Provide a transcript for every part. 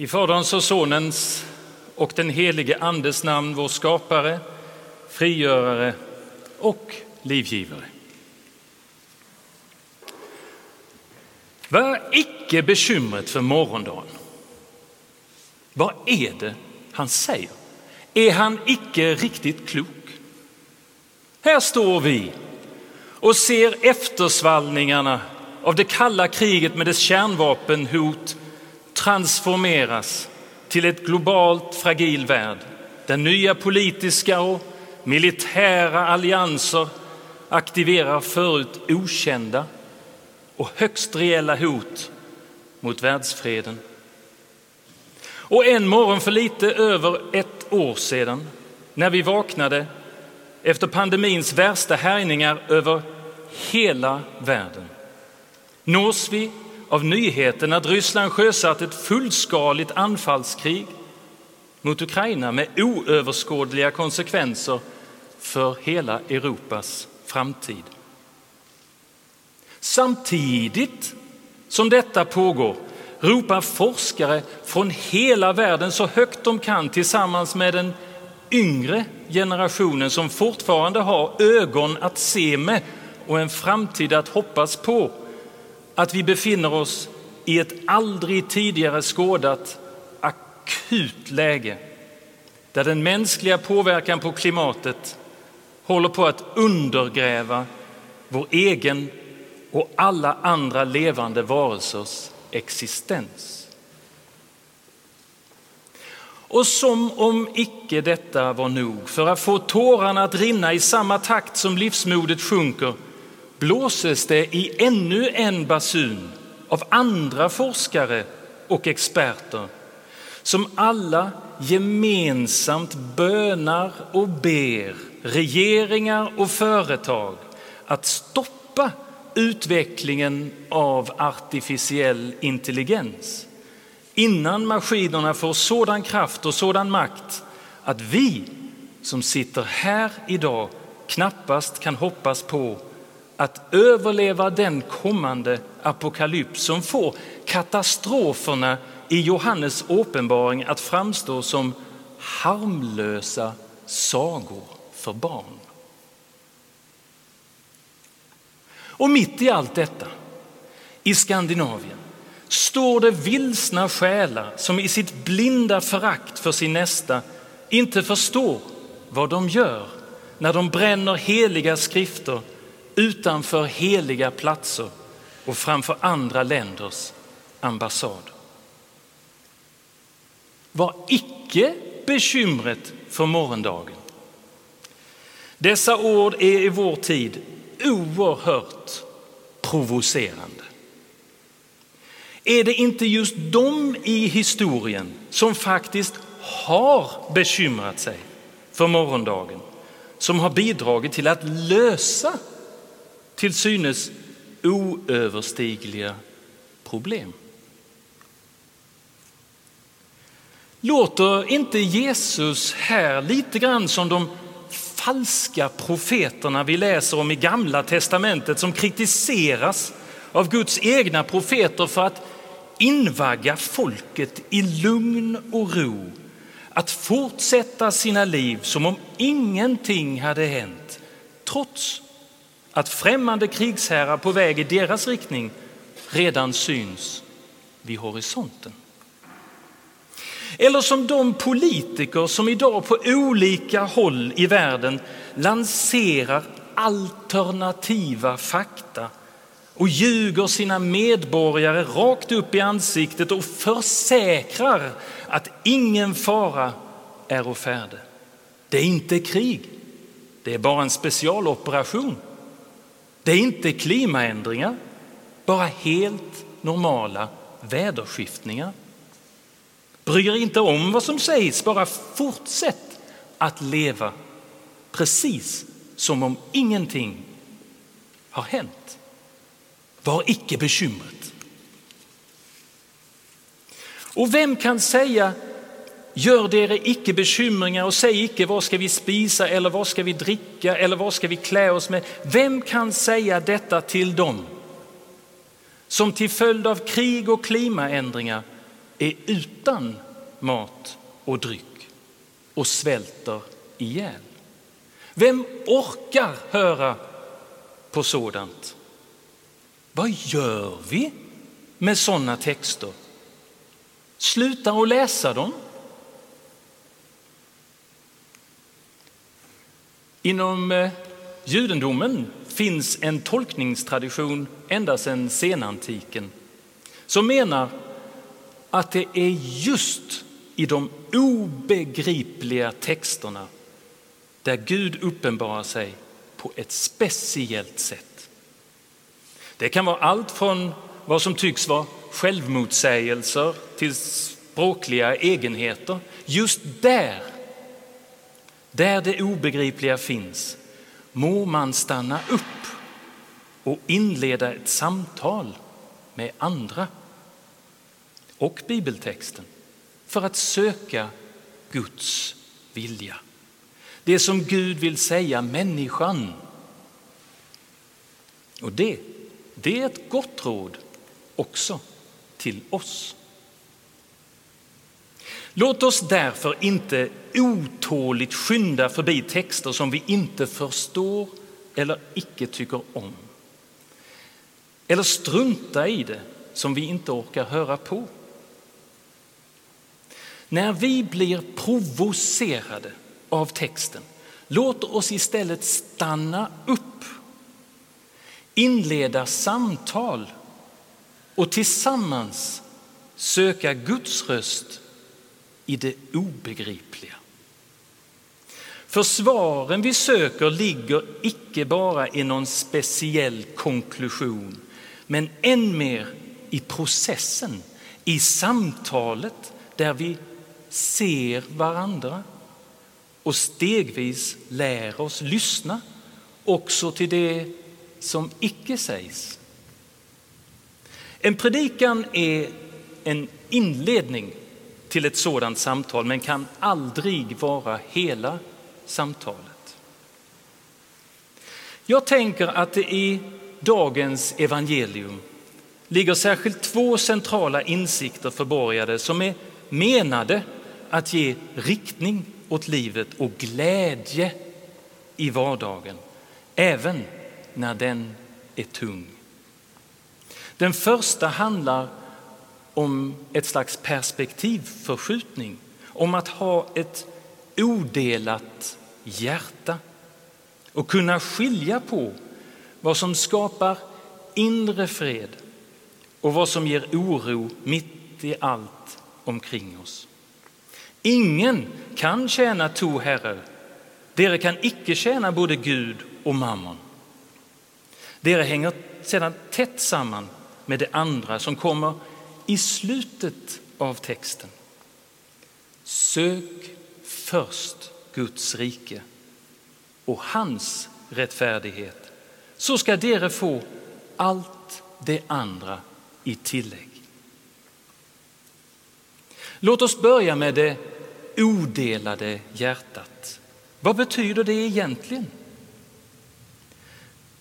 I Faderns och Sonens och den helige Andes namn, vår skapare, frigörare och livgivare. Var icke bekymret för morgondagen. Vad är det han säger? Är han icke riktigt klok? Här står vi och ser eftersvallningarna av det kalla kriget med dess kärnvapenhot transformeras till ett globalt fragil värld där nya politiska och militära allianser aktiverar förut okända och högst reella hot mot världsfreden. Och en morgon för lite över ett år sedan, när vi vaknade efter pandemins värsta härjningar över hela världen, nås vi av nyheten att Ryssland sjösatt ett fullskaligt anfallskrig mot Ukraina med oöverskådliga konsekvenser för hela Europas framtid. Samtidigt som detta pågår ropar forskare från hela världen så högt de kan tillsammans med den yngre generationen som fortfarande har ögon att se med och en framtid att hoppas på att vi befinner oss i ett aldrig tidigare skådat akut läge där den mänskliga påverkan på klimatet håller på att undergräva vår egen och alla andra levande varelsers existens. Och som om icke detta var nog, för att få tårarna att rinna i samma takt som livsmodet sjunker, blåses det i ännu en basun av andra forskare och experter som alla gemensamt bönar och ber regeringar och företag att stoppa utvecklingen av artificiell intelligens innan maskinerna får sådan kraft och sådan makt att vi som sitter här idag knappast kan hoppas på att överleva den kommande apokalyps som får katastroferna i Johannes åpenbaring att framstå som harmlösa sagor för barn. Och mitt i allt detta, i Skandinavien, står det vilsna själar som i sitt blinda förakt för sin nästa inte förstår vad de gör när de bränner heliga skrifter utanför heliga platser och framför andra länders ambassad. Var icke bekymret för morgondagen. Dessa ord är i vår tid oerhört provocerande. Är det inte just de i historien som faktiskt har bekymrat sig för morgondagen som har bidragit till att lösa till synes oöverstigliga problem? Låter inte Jesus här lite grann som de falska profeterna vi läser om i Gamla testamentet som kritiseras av Guds egna profeter för att invagga folket i lugn och ro att fortsätta sina liv som om ingenting hade hänt trots att främmande krigsherrar på väg i deras riktning redan syns vid horisonten. Eller som de politiker som idag på olika håll i världen lanserar alternativa fakta och ljuger sina medborgare rakt upp i ansiktet och försäkrar att ingen fara är å färde. Det är inte krig, det är bara en specialoperation. Det är inte klimaändringar, bara helt normala väderskiftningar. Bry er inte om vad som sägs, bara fortsätt att leva precis som om ingenting har hänt. Var icke bekymret. Och vem kan säga Gör dere icke bekymringar och säg icke vad ska vi spisa eller vad ska vi dricka eller vad ska vi klä oss med. Vem kan säga detta till dem som till följd av krig och klimaändringar är utan mat och dryck och svälter ihjäl. Vem orkar höra på sådant? Vad gör vi med sådana texter? Sluta att läsa dem? Inom eh, judendomen finns en tolkningstradition ända sedan senantiken som menar att det är just i de obegripliga texterna där Gud uppenbarar sig på ett speciellt sätt. Det kan vara allt från vad som tycks vara självmotsägelser till språkliga egenheter. Just där, där det obegripliga finns, må man stanna upp och inleda ett samtal med andra och bibeltexten för att söka Guds vilja. Det som Gud vill säga människan. Och det, det är ett gott råd också till oss. Låt oss därför inte otåligt skynda förbi texter som vi inte förstår eller icke tycker om. Eller strunta i det som vi inte orkar höra på. När vi blir provocerade av texten, låt oss istället stanna upp, inleda samtal och tillsammans söka Guds röst i det obegripliga. För svaren vi söker ligger icke bara i någon speciell konklusion men än mer i processen, i samtalet där vi ser varandra och stegvis lär oss lyssna också till det som icke sägs. En predikan är en inledning till ett sådant samtal men kan aldrig vara hela samtalet. Jag tänker att det i dagens evangelium ligger särskilt två centrala insikter förborgade som är menade att ge riktning åt livet och glädje i vardagen, även när den är tung. Den första handlar om ett slags perspektivförskjutning, om att ha ett odelat hjärta och kunna skilja på vad som skapar inre fred och vad som ger oro mitt i allt omkring oss. Ingen kan tjäna två herrar. Dere kan icke tjäna både Gud och mammon. Dere hänger sedan tätt samman med det andra som kommer i slutet av texten. Sök först Guds rike och hans rättfärdighet så ska dere få allt det andra i tillägg. Låt oss börja med det odelade hjärtat. Vad betyder det egentligen?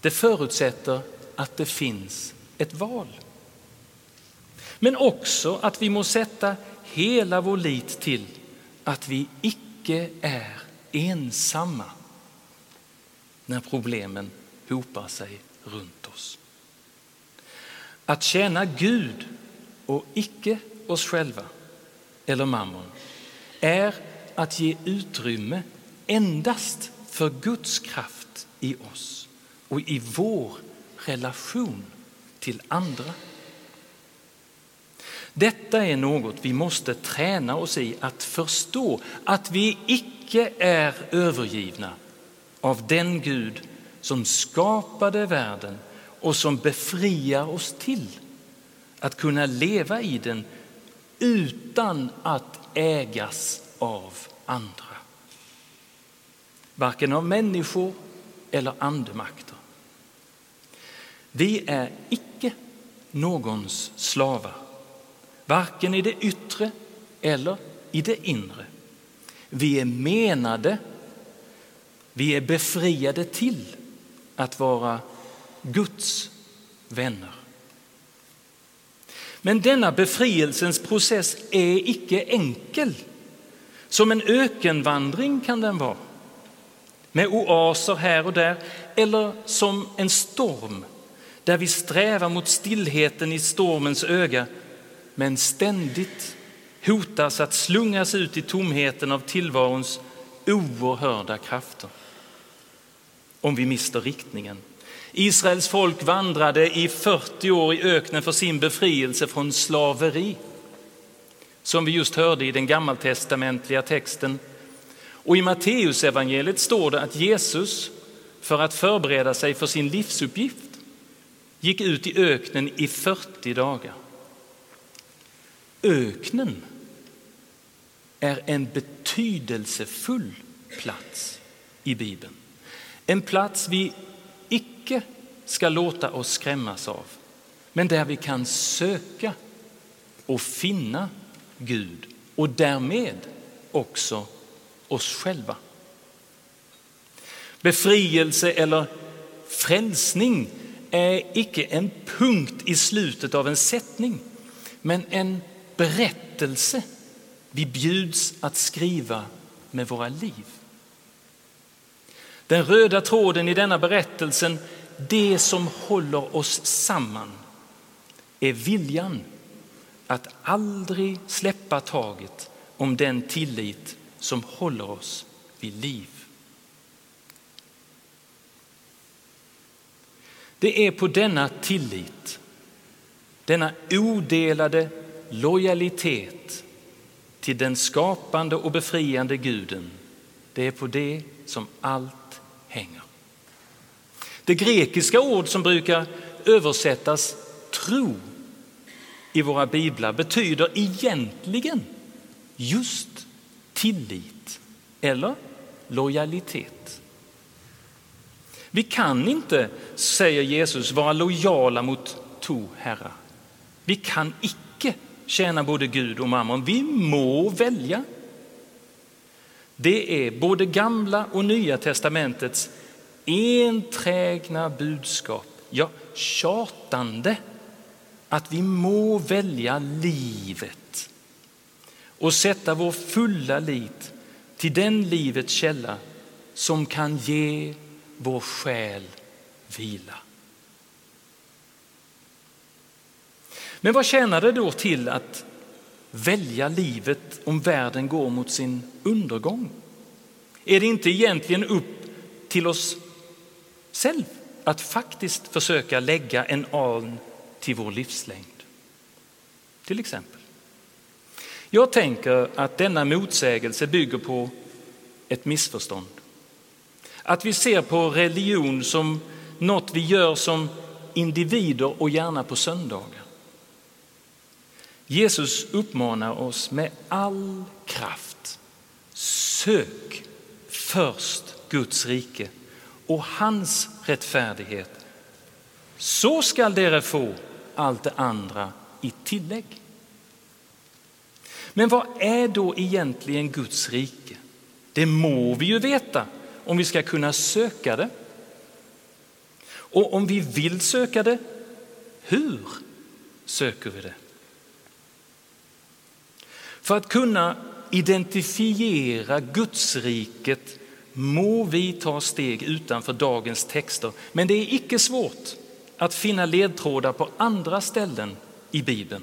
Det förutsätter att det finns ett val. Men också att vi må sätta hela vår lit till att vi icke är ensamma när problemen hopar sig runt oss. Att tjäna Gud och icke oss själva eller mammon är att ge utrymme endast för Guds kraft i oss och i vår relation till andra. Detta är något vi måste träna oss i att förstå, att vi icke är övergivna av den Gud som skapade världen och som befriar oss till att kunna leva i den utan att ägas av andra. Varken av människor eller andemakter. Vi är icke någons slavar, varken i det yttre eller i det inre. Vi är menade, vi är befriade till att vara Guds vänner. Men denna befrielsens process är icke enkel. Som en ökenvandring kan den vara, med oaser här och där, eller som en storm där vi strävar mot stillheten i stormens öga, men ständigt hotas att slungas ut i tomheten av tillvarons oerhörda krafter. Om vi mister riktningen. Israels folk vandrade i 40 år i öknen för sin befrielse från slaveri. Som vi just hörde i den gammaltestamentliga texten. Och i Matteusevangeliet står det att Jesus, för att förbereda sig för sin livsuppgift, gick ut i öknen i 40 dagar. Öknen är en betydelsefull plats i Bibeln. En plats vi icke ska låta oss skrämmas av, men där vi kan söka och finna Gud och därmed också oss själva. Befrielse eller frälsning är icke en punkt i slutet av en sättning, men en berättelse vi bjuds att skriva med våra liv. Den röda tråden i denna berättelsen, det som håller oss samman, är viljan att aldrig släppa taget om den tillit som håller oss vid liv. Det är på denna tillit, denna odelade lojalitet till den skapande och befriande guden, det är på det som allt hänger. Det grekiska ord som brukar översättas tro i våra biblar betyder egentligen just tillit eller lojalitet. Vi kan inte, säger Jesus, vara lojala mot två herrar. Vi kan icke tjäna både Gud och mammon. Vi må välja. Det är både gamla och nya testamentets enträgna budskap, ja tjatande att vi må välja livet och sätta vår fulla lit till den livets källa som kan ge vår själ vila. Men vad tjänar det då till att välja livet om världen går mot sin undergång? Är det inte egentligen upp till oss själva att faktiskt försöka lägga en aln till vår livslängd? Till exempel. Jag tänker att denna motsägelse bygger på ett missförstånd. Att vi ser på religion som något vi gör som individer och gärna på söndagar. Jesus uppmanar oss med all kraft. Sök först Guds rike och hans rättfärdighet. Så skall dere få allt det andra i tillägg. Men vad är då egentligen Guds rike? Det må vi ju veta om vi ska kunna söka det. Och om vi vill söka det, hur söker vi det? För att kunna identifiera Gudsriket må vi ta steg utanför dagens texter, men det är icke svårt att finna ledtrådar på andra ställen i Bibeln.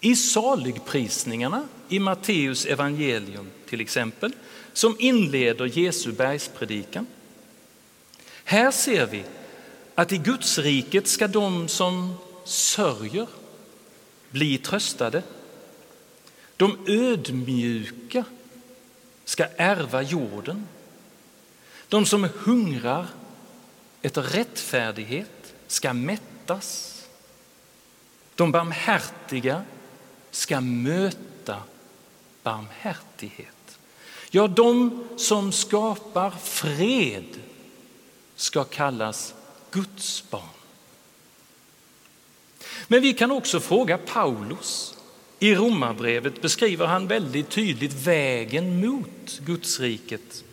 I saligprisningarna i Matteus evangelium till exempel, som inleder Jesu bergspredikan. Här ser vi att i Gudsriket ska de som sörjer bli tröstade. De ödmjuka ska ärva jorden. De som hungrar efter rättfärdighet ska mättas. De barmhärtiga ska möta barmhärtighet. Ja, de som skapar fred ska kallas Guds barn. Men vi kan också fråga Paulus. I Romarbrevet beskriver han väldigt tydligt vägen mot Gudsriket.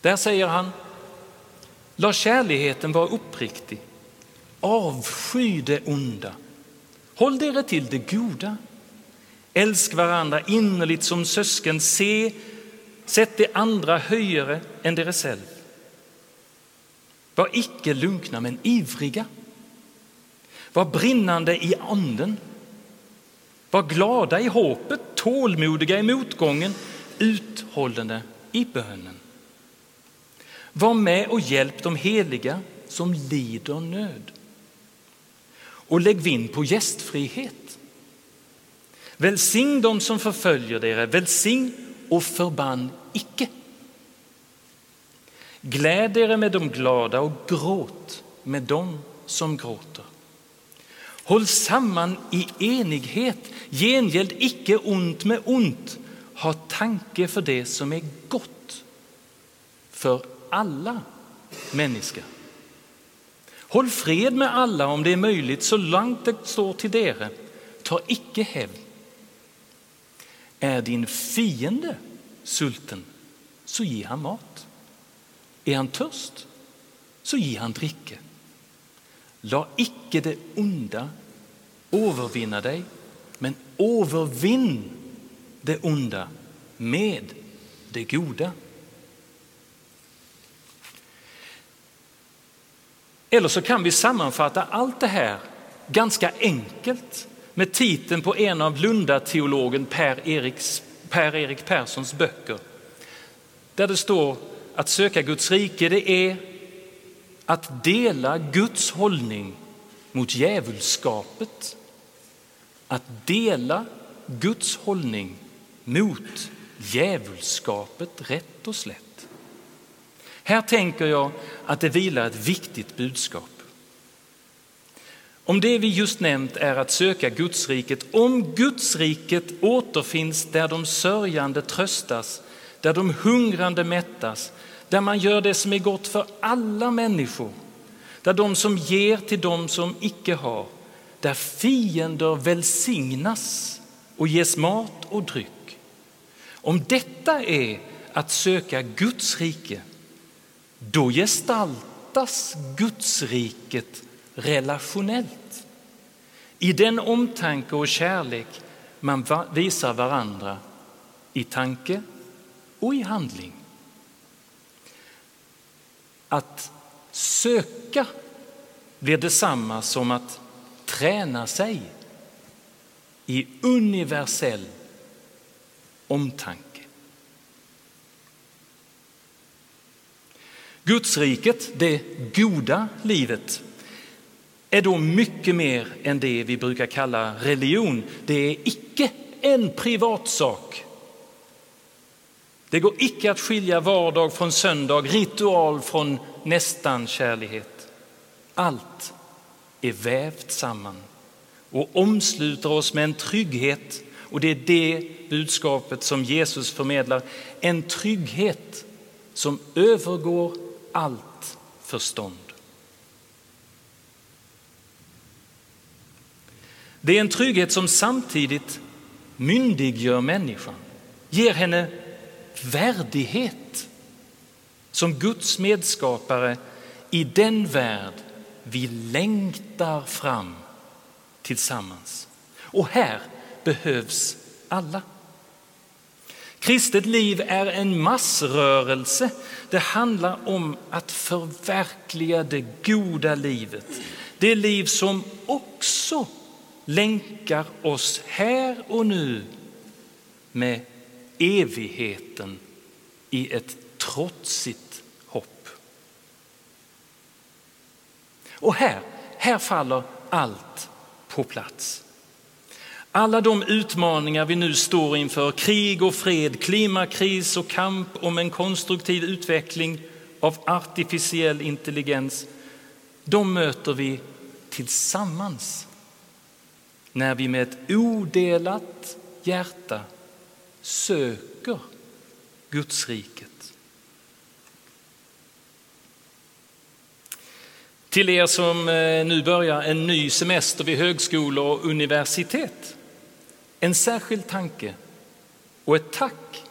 Där säger han, låt kärligheten vara uppriktig. avsky det onda. Håll dere till det goda. Älsk varandra innerligt som sösken. Se, sätt de andra högre än dere själv. Var icke lunkna, men ivriga. Var brinnande i anden. Var glada i hoppet, tålmodiga i motgången, uthållande i bönen. Var med och hjälp de heliga som lider nöd. Och lägg vind på gästfrihet. Välsign dem som förföljer dere, välsign och förbann icke. Gläd er med de glada och gråt med dem som gråter. Håll samman i enighet, gengäld icke ont med ont. Ha tanke för det som är gott för alla människor. Håll fred med alla om det är möjligt, så långt det står till dere. Ta icke hävd. Är din fiende sulten, så ge han mat. Är han törst, så ge han dricka. La icke det onda övervinna dig, men övervinn det onda med det goda. Eller så kan vi sammanfatta allt det här ganska enkelt med titeln på en av Lundateologen Per-Erik per Perssons böcker. Där det står att söka Guds rike det är att dela Guds hållning mot djävulskapet. Att dela Guds hållning mot djävulskapet rätt och slätt. Här tänker jag att det vilar ett viktigt budskap. Om det vi just nämnt är att söka Gudsriket, om Gudsriket återfinns där de sörjande tröstas, där de hungrande mättas, där man gör det som är gott för alla människor, där de som ger till dem som icke har, där fiender välsignas och ges mat och dryck. Om detta är att söka Guds rike, då gestaltas Gudsriket relationellt. I den omtanke och kärlek man visar varandra i tanke och i handling. Att söka blir detsamma som att träna sig i universell omtanke. Gudsriket, det goda livet, är då mycket mer än det vi brukar kalla religion. Det är icke en privatsak. Det går icke att skilja vardag från söndag, ritual från nästan kärlighet. Allt är vävt samman och omsluter oss med en trygghet. Och det är det budskapet som Jesus förmedlar. En trygghet som övergår allt förstånd. Det är en trygghet som samtidigt myndiggör människan, ger henne värdighet som Guds medskapare i den värld vi längtar fram tillsammans. Och här behövs alla. Kristet liv är en massrörelse. Det handlar om att förverkliga det goda livet. Det liv som också länkar oss här och nu med evigheten i ett trotsigt hopp. Och här, här faller allt på plats. Alla de utmaningar vi nu står inför, krig och fred, klimakris och kamp om en konstruktiv utveckling av artificiell intelligens, de möter vi tillsammans när vi med ett odelat hjärta söker Gudsriket. Till er som eh, nu börjar en ny semester vid högskolor och universitet en särskild tanke och ett tack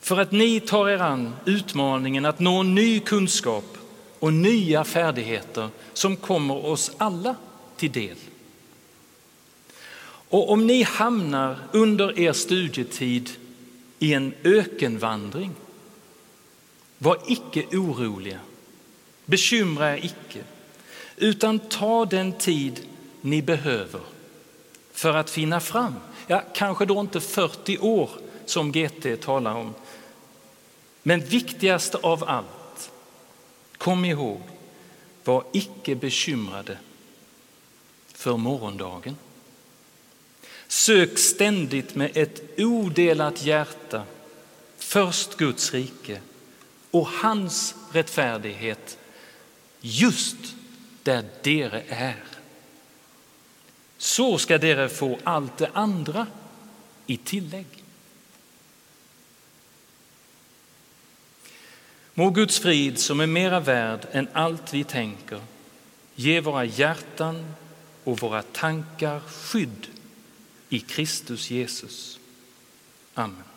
för att ni tar er an utmaningen att nå ny kunskap och nya färdigheter som kommer oss alla till del. Och om ni hamnar under er studietid i en ökenvandring, var icke oroliga, bekymra er icke, utan ta den tid ni behöver för att finna fram. Ja, kanske då inte 40 år som GT talar om. Men viktigast av allt, kom ihåg, var icke bekymrade för morgondagen. Sök ständigt med ett odelat hjärta först Guds rike och hans rättfärdighet just där dere är. Så ska dere få allt det andra i tillägg. Må Guds frid, som är mera värd än allt vi tänker, ge våra hjärtan och våra tankar skydd i Kristus Jesus. Amen.